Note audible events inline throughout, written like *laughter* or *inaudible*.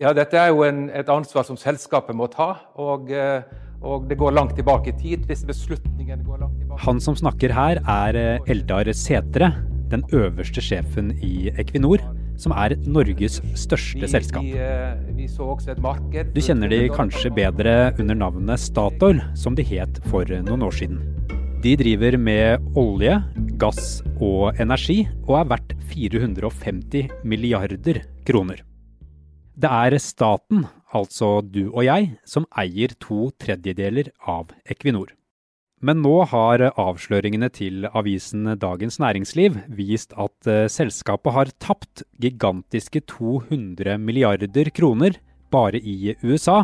Ja, dette er jo en, et ansvar som selskapet må ta. Og, eh, og, det går langt tilbake i tid. Disse beslutningene går langt tilbake. Han som snakker her, er eh, Eldar Setre, den øverste sjefen i Equinor, som er Norges største selskap. eh. Du kjenner de kanskje bedre under navnet Statoil, som de het for noen år siden. De driver med olje, gass og energi, og er verdt 450 milliarder kroner. Det er staten, altså du og jeg, som eier to tredjedeler av Equinor. Men nå har avsløringene til avisen Dagens Næringsliv vist at eh, selskapet har tapt gigantiske 200 milliarder kroner bare i USA,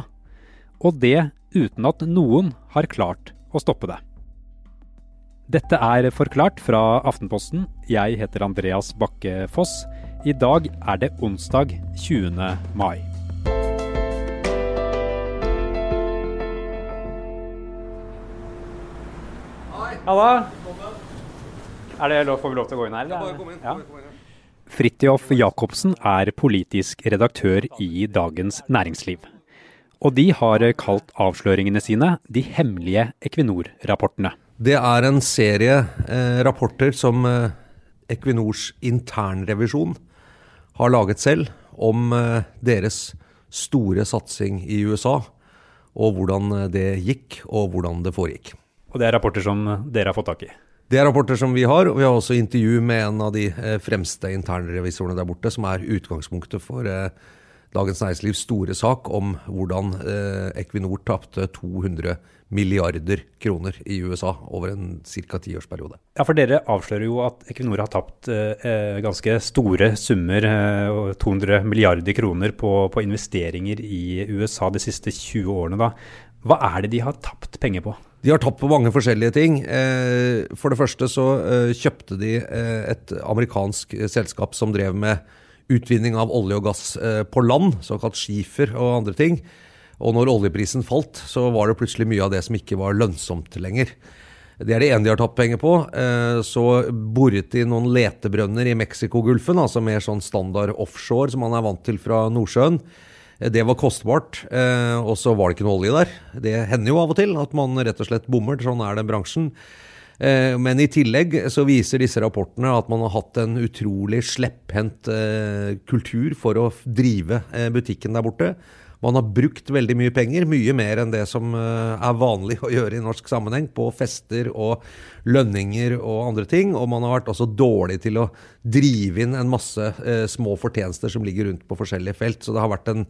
og det uten at noen har klart å stoppe det. Dette er Forklart fra Aftenposten. Jeg heter Andreas Bakke Foss. I dag er det onsdag 20. mai. Halla! Er det lov, får vi lov til å gå inn her? eller? Ja. Fridtjof Jacobsen er politisk redaktør i Dagens Næringsliv. Og de har kalt avsløringene sine de hemmelige Equinor-rapportene. Det er en serie eh, rapporter som eh, Equinors internrevisjon har laget selv om eh, deres store satsing i USA, og hvordan eh, det gikk, og hvordan det foregikk. Og det er rapporter som dere har fått tak i. Det er rapporter som vi har, og vi har også intervju med en av de eh, fremste internrevisorene der borte, som er utgangspunktet for eh, Dagens Næringslivs store sak om hvordan eh, Equinor tapte 200 milliarder kroner i USA over en ca. tiårsperiode. Ja, for dere avslører jo at Equinor har tapt eh, ganske store summer, eh, 200 milliarder kroner, på, på investeringer i USA de siste 20 årene. da. Hva er det de har tapt penger på? De har tapt på mange forskjellige ting. Eh, For det første så eh, kjøpte de eh, et amerikansk eh, selskap som drev med utvinning av olje og gass eh, på land, såkalt skifer og andre ting. Og når oljeprisen falt, så var det plutselig mye av det som ikke var lønnsomt lenger. Det er det ene de har tatt penger på. Eh, Så boret de noen letebrønner i Mexicogolfen, altså mer sånn standard offshore som man er vant til fra Nordsjøen. Eh, Det var kostbart, og så var det ikke noe olje der. Det hender jo av og til at man rett og slett bommer, sånn er den bransjen. Eh, Men i tillegg så viser disse rapportene at man har hatt en utrolig slepphendt eh, kultur for å drive eh, butikken der borte. Man har brukt veldig mye penger, mye mer enn det som er vanlig å gjøre i norsk sammenheng, på fester og lønninger og andre ting. Og man har vært også dårlig til å drive inn en masse små fortjenester som ligger rundt på forskjellige felt. Så det har vært en,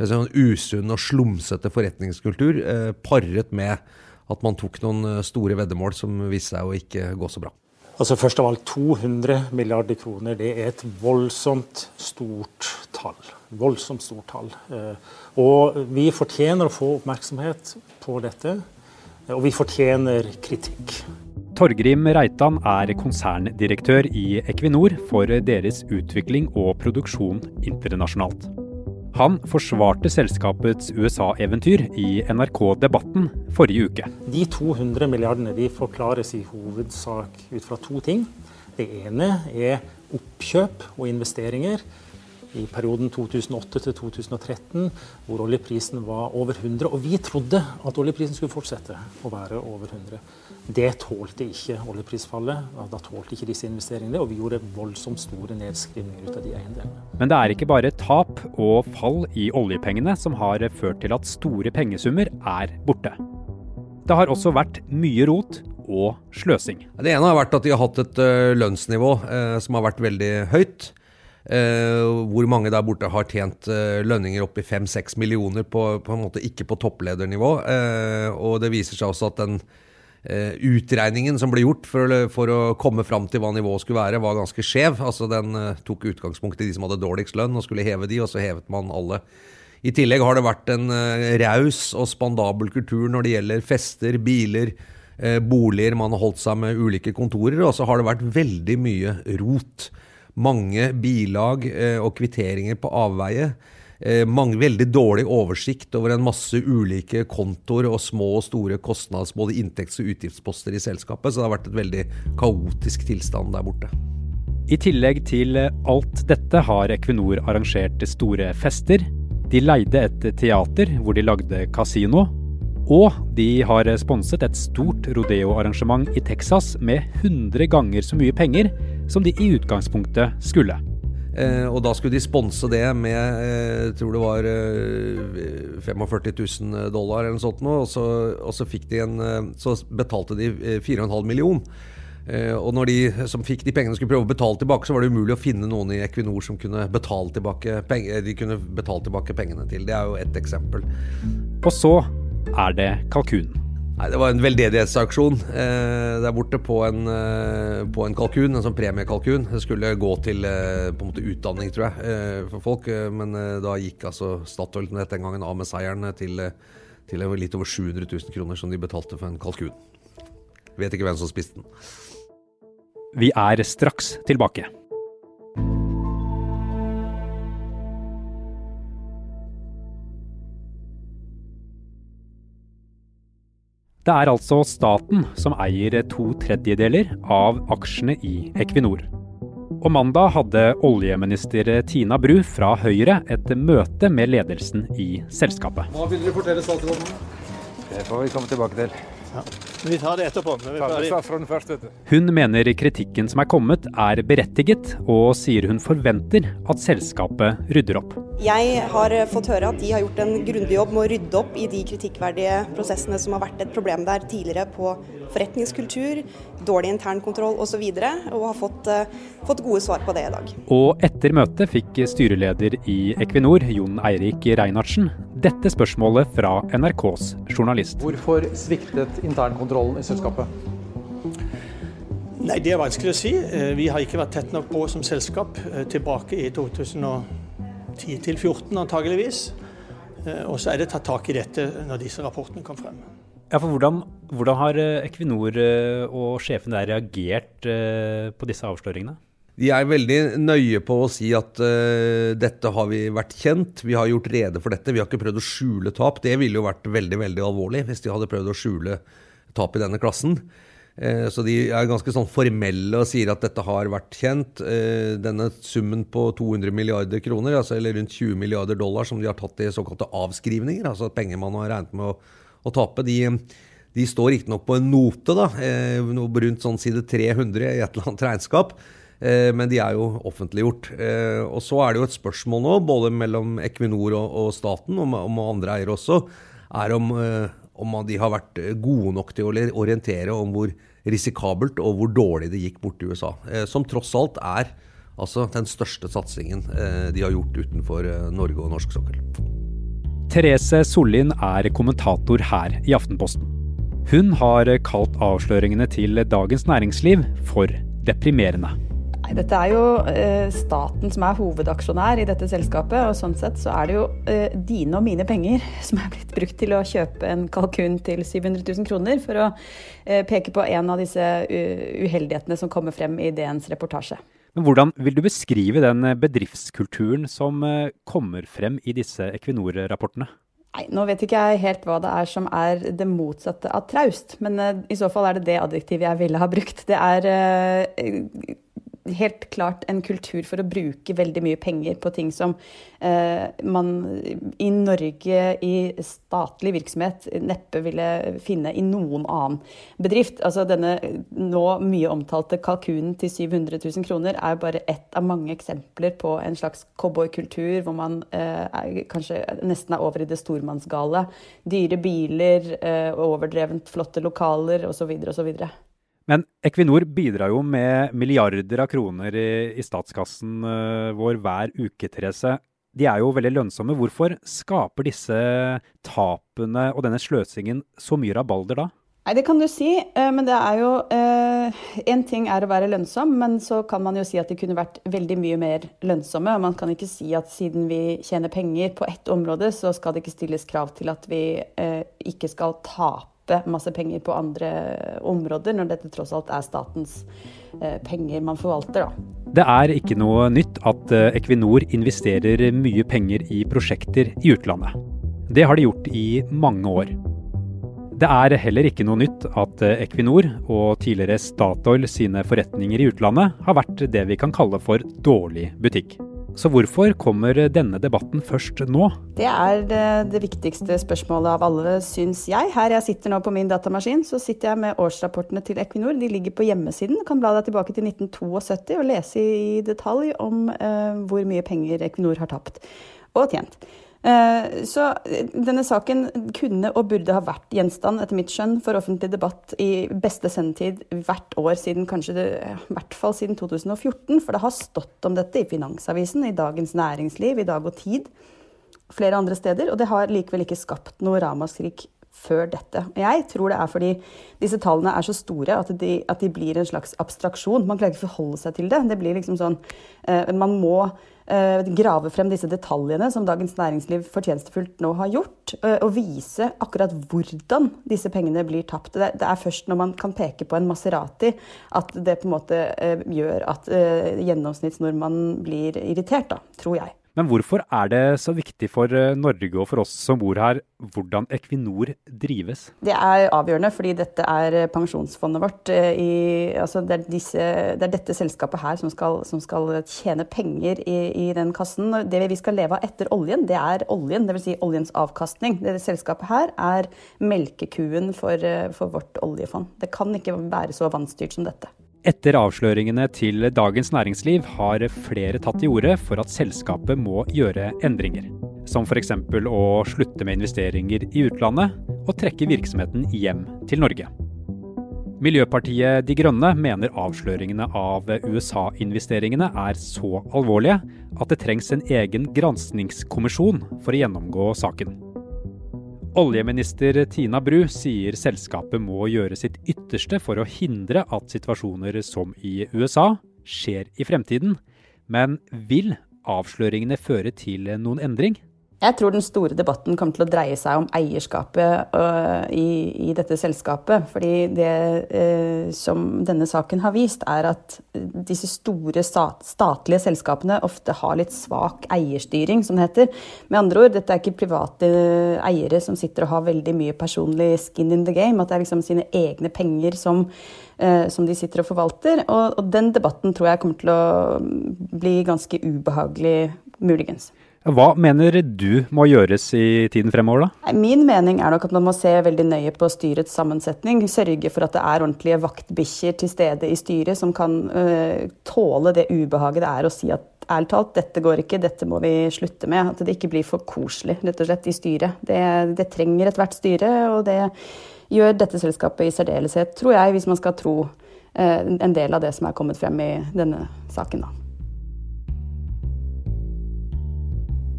en usunn og slumsete forretningskultur paret med at man tok noen eh, store veddemål som viste seg å ikke gå så bra. Altså Først av alt 200 milliarder kroner. Det er et voldsomt stort tall. Voldsomt stort tall. Eh, Og vi fortjener å få oppmerksomhet på dette. eh, Og vi fortjener kritikk. Torgrim Reitan er konserndirektør i Equinor for deres utvikling og produksjon internasjonalt. Han forsvarte selskapets USA-eventyr i NRK Debatten forrige uke. De 200 milliardene de forklares i hovedsak ut fra to ting. Det ene er oppkjøp og investeringer i perioden 2008 til 2013, hvor oljeprisen var over 100. Og vi trodde at oljeprisen skulle fortsette å være over 100. Det tålte ikke oljeprisfallet. Da tålte ikke disse investeringene, og vi gjorde voldsomt store nedskrivninger ut av de eiendelene. Men det er ikke bare tap og fall i oljepengene som har ført til at store pengesummer er borte. Det har også vært mye rot og sløsing. Det ene har vært at de har hatt et eh, lønnsnivå eh, som har vært veldig høyt. Eh, hvor mange der borte har tjent eh, lønninger opp i 5-6 millioner på, på en måte ikke på toppledernivå. Eh, og det viser seg også at den utregningen som ble gjort for, for å komme fram til hva nivået skulle være, var ganske skjev. Altså Den tok utgangspunkt i de som hadde dårligst lønn, og skulle heve de, og så hevet man alle. I tillegg har det vært en raus og spandabel kultur når det gjelder fester, biler, boliger. Man har holdt seg med ulike kontorer, og så har det vært veldig mye rot. Mange bilag eh, og kvitteringer på avveie. Eh, mange, veldig dårlig oversikt over en masse ulike kontoer og små og store kostnads, både inntekts- og utgiftsposter i selskapet. Så det har vært et veldig kaotisk tilstand der borte. I tillegg til alt dette har Equinor arrangert store fester, De leide et teater hvor de lagde kasino. Og de har sponset et stort rodeo-arrangement i Texas med 100 ganger så mye penger som de i utgangspunktet skulle. Eh, og da skulle de sponse det med eh, jeg tror det var eh, 45 000 dollar eller noe sånt. Nå, og, så, og så, de en, eh, så betalte de 4,5 eh, million. Eh, og når de som fikk de pengene skulle prøve å betale tilbake, så var det umulig å finne noen i Equinor som kunne betale tilbake, penger, de kunne betale tilbake pengene til. Det er jo ett eksempel. Og så er det kalkunen. Nei, Det var en veldedighetsaksjon eh, der borte på en, eh, på en, kalkun, en sånn premiekalkun. Det skulle gå til eh, på en måte utdanning, tror jeg, eh, for folk. Eh, men eh, da gikk altså Statoil den gangen av med seieren til, til litt over 700 000 kroner som de betalte for en kalkun. Vet ikke hvem som spiste den. Vi er straks tilbake. Det er altså staten som eier to tredjedeler av aksjene i Equinor. Og mandag hadde oljeminister Tina Bru fra Høyre et møte med ledelsen i selskapet. Hva vil dere fortelle statsråden? Det får vi komme tilbake til. Ja. Vi tar det etterpå. Først, hun mener kritikken som er kommet er berettiget, og sier hun forventer at selskapet rydder opp. Jeg har fått høre at de har gjort en grundig jobb med å rydde opp i de kritikkverdige prosessene som har vært et problem der tidligere på forretningskultur, dårlig internkontroll osv., og, så og har fått, uh, fått, gode svar på det i dag. Og etter møtet fikk styreleder i Equinor, Jon Eirik Reinhardsen, dette spørsmålet fra NRKs journalist. Hvorfor sviktet internkontrollen i selskapet? Nei, Det er vanskelig å si. Eh, vi har ikke vært tett nok på som selskap eh, tilbake i 2010-2014 antageligvis. Eh, og så er det tatt tak i dette når disse rapportene kom frem. Ja, for hvordan, hvordan har Equinor og sjefen der reagert på disse avsløringene? De er veldig nøye på å si at uh, dette har vi vært kjent, vi har gjort rede for dette. Vi har ikke prøvd å skjule tap. Det ville jo vært veldig veldig alvorlig hvis de hadde prøvd å skjule tap i denne klassen. Uh, så de er ganske sånn formelle og sier at dette har vært kjent. Uh, denne summen på 200 milliarder kroner, altså, eller rundt 20 milliarder dollar som de har tatt i såkalte avskrivninger, altså penger man har regnet med å, å tape, de de står riktignok på en note, da, rundt sånn side 300 i et eller annet regnskap. Eh, men de er jo offentliggjort. Eh, og så er det jo et spørsmål nå, både mellom Equinor og, staten, og med andre eiere også, er om, eh, om de har vært gode nok til å orientere om hvor risikabelt og hvor dårlig det gikk borti USA. Som tross alt er altså den største satsingen de har gjort utenfor Norge og norsk sokkel. Therese Sollien er kommentator her i Aftenposten. Hun har kalt avsløringene til Dagens Næringsliv for deprimerende. Nei, dette er jo eh, staten som er hovedaksjonær i dette selskapet. Og sånn sett så er det jo eh, dine og mine penger *laughs* som er blitt brukt til å kjøpe en kalkun til 700 000 kroner, for å eh, peke på en av disse uheldighetene som kommer frem i DNs reportasje. Men Hvordan vil du beskrive den bedriftskulturen som kommer frem i disse Equinor-rapportene? Nei, Nå vet ikke jeg helt hva det er som er det motsatte av traust, men i så fall er det det adjektivet jeg ville ha brukt. Det er helt klart en kultur for å bruke veldig mye penger på ting som eh, man i Norge i statlig virksomhet neppe ville finne i noen annen bedrift. Altså denne nå mye omtalte kalkunen til 700 000 kroner er bare ett av mange eksempler på en slags cowboykultur hvor man eh, er, kanskje nesten er over i det stormannsgale. Dyre biler, eh, overdrevent flotte lokaler osv. osv. Men Equinor bidrar jo med milliarder av kroner i, i statskassen uh, vår hver uke, Therese. De er jo veldig lønnsomme. Hvorfor skaper disse tapene og denne sløsingen så mye rabalder da? Nei, Det kan du si, eh, men det er jo Én eh, ting er å være lønnsom, men så kan man jo si at de kunne vært veldig mye mer lønnsomme. og Man kan ikke si at siden vi tjener penger på ett område, så skal det ikke stilles krav til at vi ikke skal tape masse penger på andre områder, når dette tross alt er statens eh, penger man forvalter. Da. Det er ikke noe nytt at eh, Equinor investerer mye penger i prosjekter i utlandet. Det har de gjort i mange år. Det er heller ikke noe nytt at eh, Equinor og tidligere Statoil sine forretninger i utlandet har vært det vi kan kalle for dårlig butikk. Så hvorfor kommer denne debatten først nå? Det er det, det, viktigste spørsmålet av alle, syns jeg. Her jeg sitter nå på min datamaskin, så sitter jeg med årsrapportene til Equinor. De ligger på hjemmesiden. Kan bla deg tilbake til 1972 og lese i detalj om eh, hvor mye penger Equinor har tapt og tjent. Eh, så eh, denne saken kunne og burde ha vært gjenstand, etter mitt skjønn, for offentlig debatt i beste sendetid hvert år siden kanskje det, i hvert fall siden 2014. For det har stått om dette i Finansavisen, i Dagens Næringsliv, i Dag og Tid, flere andre steder. Og det har likevel ikke skapt noe ramaskrik før dette. Jeg tror det er fordi disse tallene er så store at de, at de blir en slags abstraksjon. Man klarer ikke forholde seg til det. Det blir liksom sånn uh, Man må uh, grave frem disse detaljene som Dagens Næringsliv fortjenestefullt nå har gjort, uh, og vise akkurat hvordan disse pengene blir tapt. Det, det, er først når man kan peke på en Maserati at det på en måte gjør at gjennomsnittsnordmannen blir irritert, da, tror jeg. Men hvorfor er det så viktig for eh, Norge og for oss som bor her, hvordan Equinor drives? Det er avgjørende, fordi dette er eh, pensjonsfondet vårt. Eh, I, altså det, er disse, det, er dette selskapet her som skal, som skal tjene penger i, i, den kassen. Det vi skal leve av etter oljen, det er oljen, dvs. Si oljens avkastning. Det selskapet her er melkekuen for, for vårt oljefond. Det kan ikke være så vannstyrt som dette. Etter avsløringene til Dagens Næringsliv har flere tatt til orde for at selskapet må gjøre endringer. Som f.eks. å slutte med investeringer i utlandet og trekke virksomheten hjem til Norge. Miljøpartiet De Grønne mener avsløringene av USA-investeringene er så alvorlige at det trengs en egen granskningskommisjon for å gjennomgå saken. Oljeminister Tina Bru sier selskapet må gjøre sitt ytterste for å hindre at situasjoner som i USA skjer i fremtiden. Men vil avsløringene føre til noen endring? Jeg tror den store debatten kommer til å dreie seg om eierskapet uh, i, i, dette selskapet. Fordi det eh, som denne saken har vist, er at disse store stat, statlige selskapene ofte har litt svak eierstyring, som det heter. Med andre ord, dette er ikke private eiere som sitter og har veldig mye personlig skin in the game. At det er liksom sine egne penger som, eh, som de sitter og forvalter. Og, og den debatten tror jeg kommer til å bli ganske ubehagelig, muligens. Hva mener du må gjøres i tiden fremover, da? Min mening er nok at man må se veldig nøye på styrets sammensetning. Sørge for at det er ordentlige vaktbikkjer til stede i styret som kan øh, tåle det ubehaget det er å si at ærlig talt, dette går ikke, dette må vi slutte med. At det ikke blir for koselig rett og slett i styret. Det, det trenger ethvert styre, og det gjør dette selskapet i særdeleshet, tror jeg, hvis man skal tro uh, en del av det som er kommet frem i denne saken. da.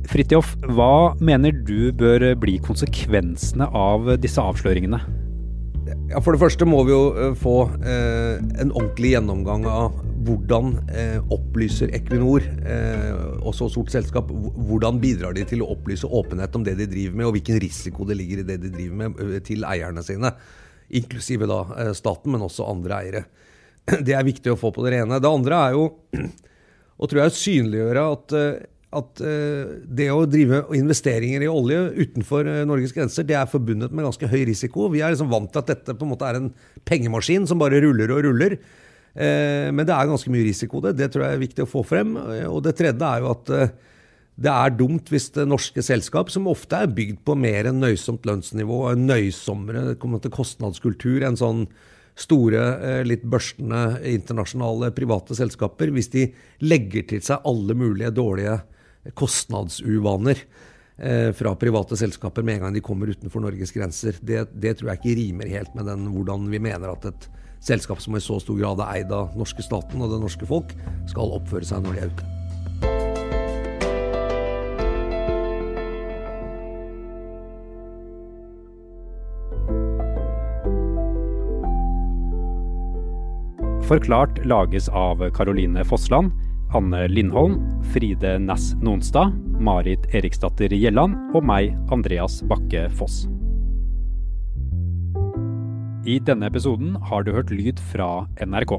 Fridtjof, hva mener du bør bli konsekvensene av disse avsløringene? Ja, For det første må vi jo eh, få eh, en ordentlig gjennomgang av hvordan eh, opplyser Equinor, eh, også stort selskap, hvordan bidrar de til å opplyse åpenhet om det de driver med, og hvilken risiko det ligger i det de driver med, eh, til eierne sine. Inklusive da eh, staten, men også andre eiere. *clears throat* Det er viktig å få på det rene. Det andre er jo *clears throat* å tror jeg synliggjøre at at uh, det å drive investeringer i olje utenfor uh, Norges grenser det er forbundet med ganske høy risiko. Vi er liksom vant til at dette på en måte er en pengemaskin som bare ruller og ruller. Uh, men det er ganske mye risiko det. Det tror jeg er viktig å få frem. og det tredje er jo at det er dumt hvis det norske selskap, som ofte er bygd på mer enn nøysomt lønnsnivå, en nøysommere kostnadskultur, enn sånn store, eh, litt børstende internasjonale private selskaper, hvis de legger til seg alle mulige dårlige kostnadsuvaner eh, fra private selskaper med en gang de kommer utenfor Norges grenser, det, det tror jeg ikke rimer helt med den, hvordan vi mener at et selskap som i så stor grad er eid av norske staten og det norske folk, skal oppføre seg når de er ute. Forklart lages av Caroline Fossland, Anne Lindholm, Fride Næss Nonstad, Marit Eriksdatter Gjelland og meg, Andreas Bakke Foss. I denne episoden har du hørt lyd fra NRK.